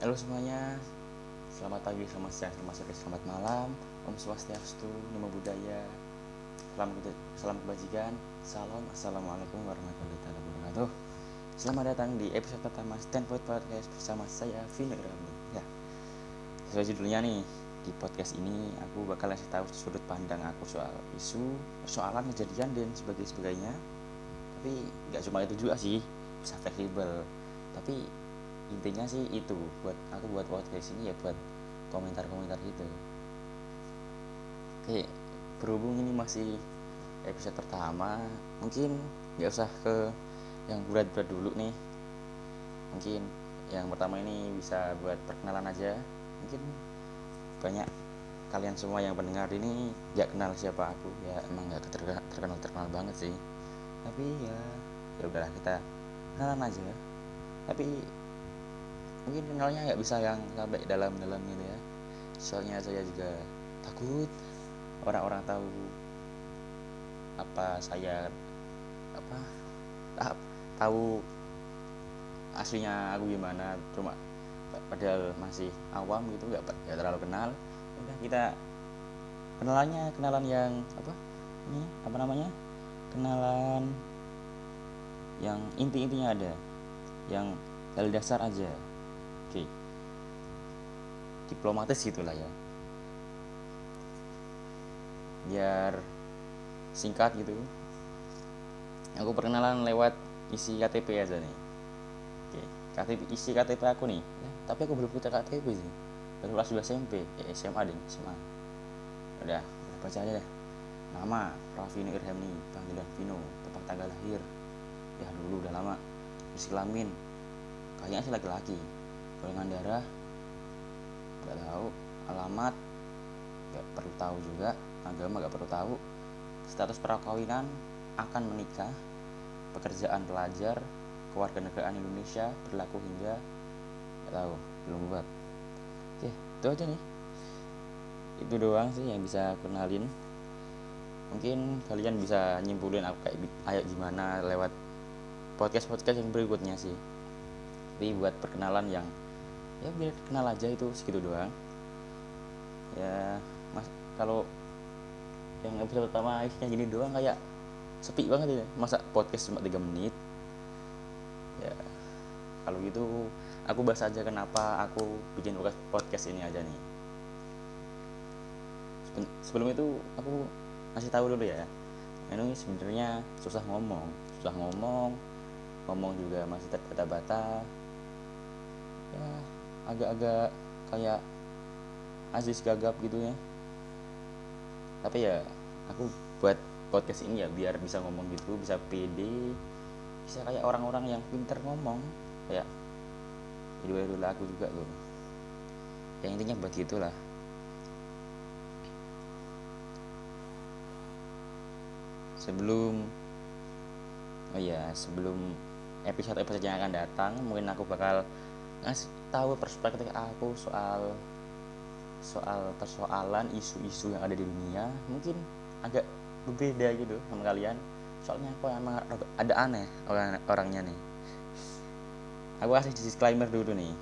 Halo semuanya, selamat pagi, selamat siang, selamat sore, selamat malam. Om Swastiastu, Namo Buddhaya. Salam, salam kebajikan. Salam, Assalamualaikum warahmatullahi wabarakatuh. Selamat datang di episode pertama Standpoint Podcast bersama saya, Vino Irami Ya, sesuai judulnya nih Di podcast ini aku bakal kasih tahu sudut pandang aku soal isu, persoalan, kejadian, dan sebagainya. Tapi nggak cuma itu juga sih, bisa fleksibel. Tapi intinya sih itu buat aku buat podcast ini ya buat komentar-komentar gitu. Oke berhubung ini masih episode pertama mungkin nggak usah ke yang berat-berat dulu nih. Mungkin yang pertama ini bisa buat perkenalan aja. Mungkin banyak kalian semua yang pendengar ini nggak kenal siapa aku ya emang nggak terkenal, terkenal banget sih. Tapi ya ya udahlah kita kenalan aja. Tapi mungkin kenalnya nggak bisa yang sampai dalam-dalam gitu ya. Soalnya saya juga takut orang-orang tahu apa saya apa tahu aslinya aku gimana. Cuma padahal masih awam gitu nggak ya terlalu kenal. Udah kita kenalannya kenalan yang apa ini apa namanya? Kenalan yang inti-intinya ada yang hal dasar aja oke. Diplomatis gitulah ya. Biar singkat gitu. Aku perkenalan lewat isi KTP aja nih. Oke KTP isi KTP aku nih. Ya, tapi aku belum punya KTP sih. Baru kelas 2 SMP ya SMA deh SMA udah, udah baca aja deh. Nama Rafino Irhamni panggilan Vino tempat tanggal lahir. Ya dulu udah lama. Isi kelamin kayaknya sih laki-laki golongan darah nggak tahu alamat nggak perlu tahu juga agama nggak perlu tahu. Status perkawinan akan menikah pekerjaan pelajar kewarganegaraan Indonesia berlaku hingga nggak tahu belum buat oke itu aja nih. Itu doang sih yang bisa kenalin. Mungkin kalian bisa nyimpulin aku kayak ayo gimana lewat podcast podcast yang berikutnya sih. Tapi buat perkenalan yang ya biar kenal aja itu segitu doang. Ya mas kalau yang episode pertama isinya gini doang kayak sepi banget ya masa podcast cuma 3 menit? Ya kalau gitu aku bahas aja kenapa aku bikin podcast ini aja nih. Sebelum itu aku kasih tahu dulu ya. Ini sebenarnya susah ngomong. Susah ngomong ngomong juga masih terbata-bata ya agak-agak kayak Aziz gagap gitu ya. Tapi ya aku buat podcast ini ya biar bisa ngomong gitu bisa pede bisa kayak orang-orang yang pinter ngomong. Kayak jadi dulu aku juga tuh. Yang intinya buat gitulah. Sebelum oh ya sebelum episode-episode yang akan datang mungkin aku bakal ngasih tahu perspektif aku soal soal persoalan isu-isu yang ada di dunia mungkin agak berbeda gitu sama kalian. Soalnya aku emang ada aneh orang orangnya nih. Aku kasih disclaimer dulu nih.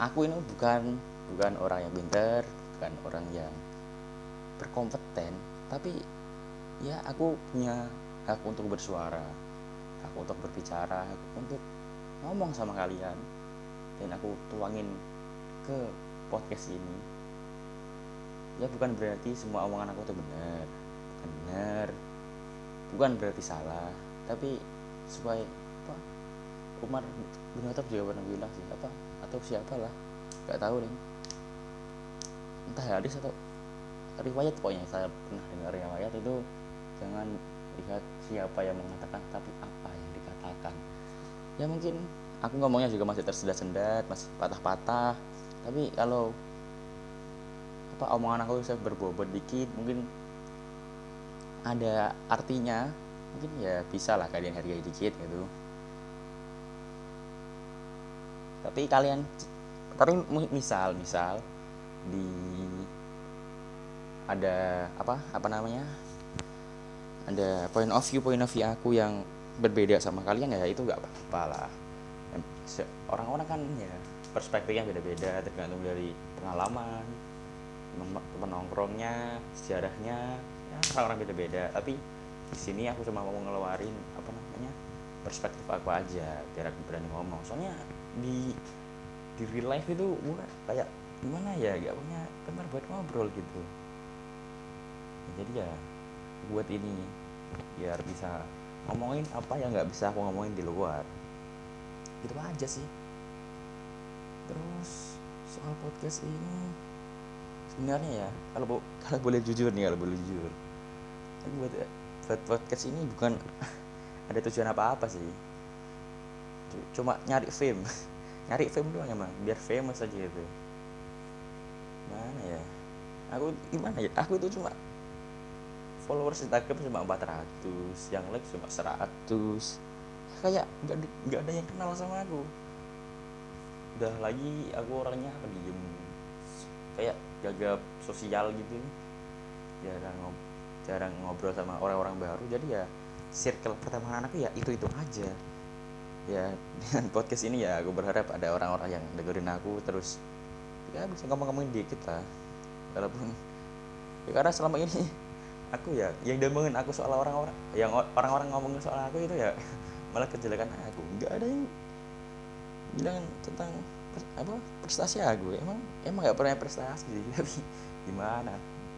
Aku ini bukan bukan orang yang pintar bukan orang yang berkompeten tapi ya aku punya hak untuk bersuara aku untuk berbicara aku untuk ngomong sama kalian. Dan aku tuangin ke podcast ini. Ya bukan berarti semua omongan aku itu benar. Benar. Bukan berarti salah. Tapi supaya apa Umar bin Khattab juga pernah bilang sih apa atau siapa lah nggak tahu deh. Entah hadis atau riwayat pokoknya saya pernah dengar riwayat itu jangan lihat siapa yang mengatakan tapi apa yang dikatakan ya mungkin aku ngomongnya juga masih tersendat-sendat masih patah-patah. Tapi kalau apa omongan aku bisa berbobot dikit mungkin ada artinya mungkin ya bisa lah kalian hargai dikit gitu. Tapi kalian tapi misal misal di ada apa apa namanya? Ada point of view point of view aku yang berbeda sama kalian ya itu nggak apa-apa lah. Orang-orang kan ya perspektifnya beda-beda tergantung dari pengalaman teman nongkrongnya sejarahnya ya orang-orang beda-beda. Tapi di sini aku cuma mau ngeluarin apa namanya perspektif aku aja biar aku berani ngomong. Soalnya di di real life itu gua kayak gimana ya gak punya teman buat ngobrol gitu. Jadi ya buat ini biar bisa ngomongin apa yang nggak bisa aku ngomongin di luar. Gitu aja sih. Terus soal podcast ini sebenarnya ya kalau kalau boleh jujur nih kalau boleh jujur. Buat buat podcast ini bukan ada tujuan apa-apa sih. Cuma nyari fame. Nyari fame doang emang biar famous aja gitu. Mana ya? Aku gimana ya? Aku itu cuma followers Instagram cuma 400 yang like cuma 100 kayak nggak nggak ada yang kenal sama aku. Udah lagi aku orangnya diem. Kayak gagap sosial gitu. Jarang ngob jarang ngobrol sama orang-orang baru. Jadi ya circle pertemanan aku ya itu itu aja. Ya dengan podcast ini ya aku berharap ada orang-orang yang dengerin aku terus ya bisa ngomong-ngomongin dikit lah. Walaupun ya karena selama ini aku ya yang demengin aku soal orang-orang yang orang-orang ngomongin soal aku itu ya malah kejelekan aku. Nggak ada yang bilang tentang apa prestasi aku. Emang emang nggak pernah prestasi. Tapi gimana?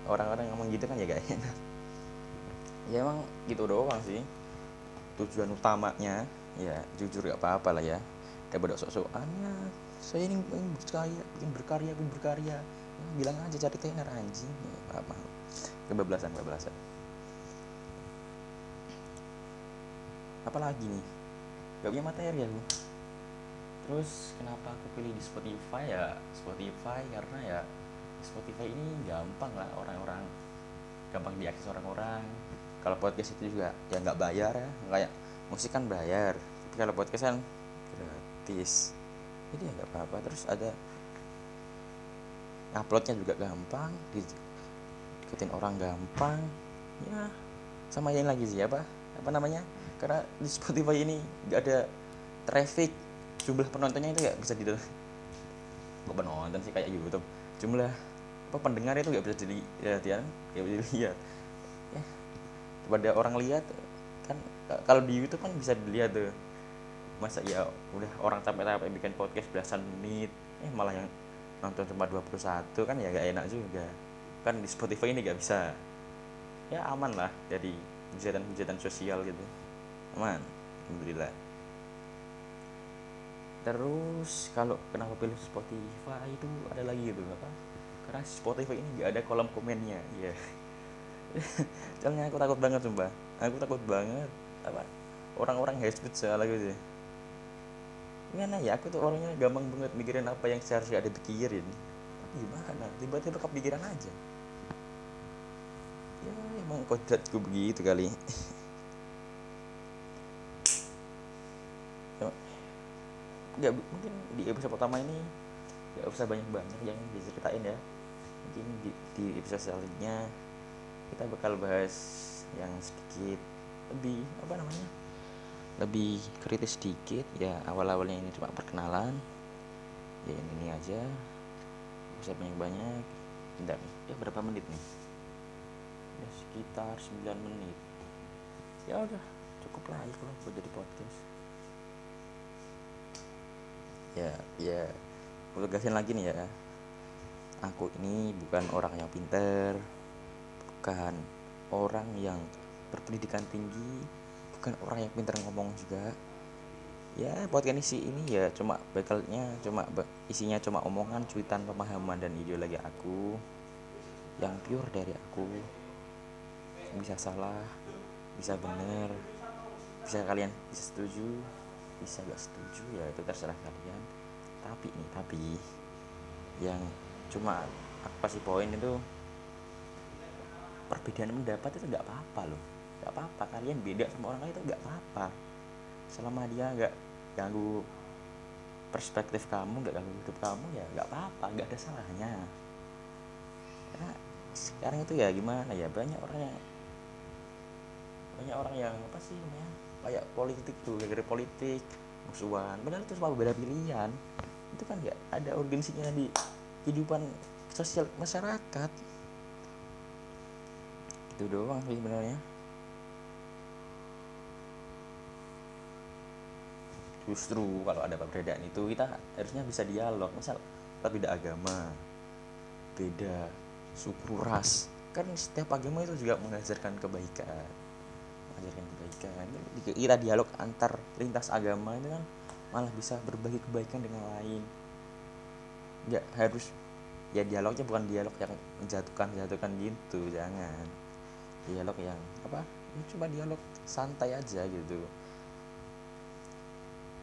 Orang-orang ngomong gitu kan ya gak enak. Ya emang gitu doang sih. Tujuan utamanya ya jujur gak apa-apa lah ya. Daripada sok-sokannya saya ini ingin berkarya ingin berkarya ingin berkarya. Ya, bilang aja cari tenar anjing. Ya, maaf kebablasan kebablasan. Apalagi nih? Gak punya materi aku. Terus kenapa aku pilih di Spotify? Ya Spotify karena ya Spotify ini gampang lah orang-orang. Gampang diakses orang-orang. Kalau podcast itu juga ya nggak bayar ya. Kayak musik kan bayar tapi kalau podcast kan gratis. Jadi ya nggak apa-apa. Terus ada uploadnya juga gampang ikutin orang gampang ya sama yang lagi sih apa namanya karena di Spotify ini nggak ada traffic jumlah penontonnya itu nggak bisa di kok penonton sih kayak YouTube? Jumlah apa pendengar itu nggak bisa dilihat ya nggak bisa dilihat. Ya pada orang lihat kan kalau di YouTube kan bisa dilihat tuh. Masa ya udah orang capek-capek bikin podcast belasan menit eh malah yang nonton cuma 21 kan ya gak enak juga kan di Spotify ini gak bisa. Ya aman lah dari hujatan-hujatan sosial gitu. Aman alhamdulillah. Terus kalau kenapa pilih Spotify itu ada lagi gitu apa karena Spotify ini gak ada kolom komennya ya soalnya aku takut banget sumpah. Aku takut banget apa orang-orang hate speech soal gitu gimana ya aku tuh orangnya gampang banget mikirin apa yang seharusnya ada pikirin. Tapi gimana? Tiba-tiba kepikiran aja ya emang kodratku begitu kali. Nggak mungkin di episode pertama ini nggak usah banyak-banyak yang diceritain ya. Mungkin di, di episode selanjutnya kita bakal bahas yang sedikit lebih apa namanya lebih kritis sedikit. Ya awal-awalnya ini cuma perkenalan. Ya ini, aja. Bisa banyak-banyak. Bentar. Ya berapa menit nih ya sekitar 9 menit. Ya udah cukup lah ya kalau buat jadi podcast. Ya ya. Aku tegasin lagi nih ya. Aku ini bukan orang yang pinter bukan orang yang berpendidikan tinggi bukan orang yang pinter ngomong juga. Ya podcast ini ini ya cuma bekalnya cuma isinya cuma omongan cuitan pemahaman dan ideologi aku yang pure dari aku bisa salah bisa bener bisa kalian bisa setuju bisa gak setuju ya itu terserah kalian. Tapi nih tapi yang cuma aku kasih poin itu perbedaan pendapat itu nggak apa-apa loh. Nggak apa-apa kalian beda sama orang lain itu nggak apa-apa. Selama dia nggak ganggu perspektif kamu nggak ganggu hidup kamu ya nggak apa-apa nggak ada salahnya. Karena sekarang itu ya gimana ya banyak orang yang banyak orang yang apa sih namanya kayak politik tuh gara politik musuhan. Padahal itu cuma beda pilihan. Itu kan nggak ada urgensinya di kehidupan sosial masyarakat. Itu doang sih sebenarnya. Justru kalau ada perbedaan itu kita harusnya bisa dialog. Misal kita beda agama beda suku ras. Kan setiap agama itu juga mengajarkan kebaikan mengajarkan kebaikan kita dialog antar lintas agama itu kan malah bisa berbagi kebaikan dengan lain. Nggak harus ya dialognya bukan dialog yang menjatuhkan menjatuhkan gitu jangan. Dialog yang apa? Ya cuma dialog santai aja gitu.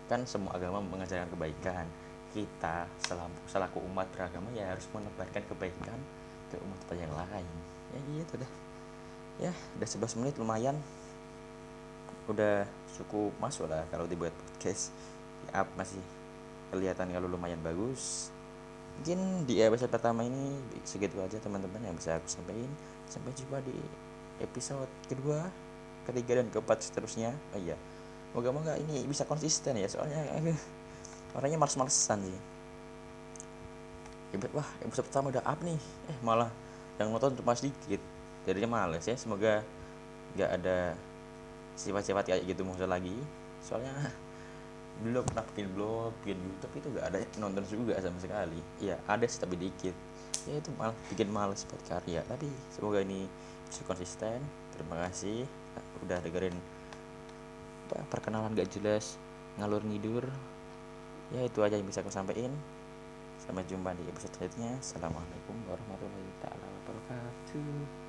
Kan semua agama mengajarkan kebaikan. Kita selaku, selaku umat beragama ya harus menebarkan kebaikan ke umat yang lain. Ya gitu dah. Ya udah 11 menit lumayan udah cukup masuk lah kalau dibuat podcast. Ya, up masih kelihatan kalau lumayan bagus. Mungkin di episode pertama ini segitu aja teman-teman yang bisa aku sampaikan. Sampai jumpa di episode kedua ketiga dan keempat seterusnya. Oh iya moga-moga ini bisa konsisten ya soalnya orangnya males-malesan sih. Wah episode pertama udah up nih. Eh malah yang nonton cuma sedikit. Jadinya males ya semoga nggak ada sifat-sifat kayak gitu muncul lagi. Soalnya belum pernah bikin blog bikin YouTube itu nggak ada nonton juga sama sekali. Ya ada sih tapi dikit. Ya itu malah bikin males buat karya. Tapi semoga ini bisa konsisten. Terima kasih. Udah dengerin perkenalan gak jelas ngalur ngidur. Ya itu aja yang bisa aku sampaikan. Sampai jumpa di episode selanjutnya. Assalamualaikum warahmatullahi wabarakatuh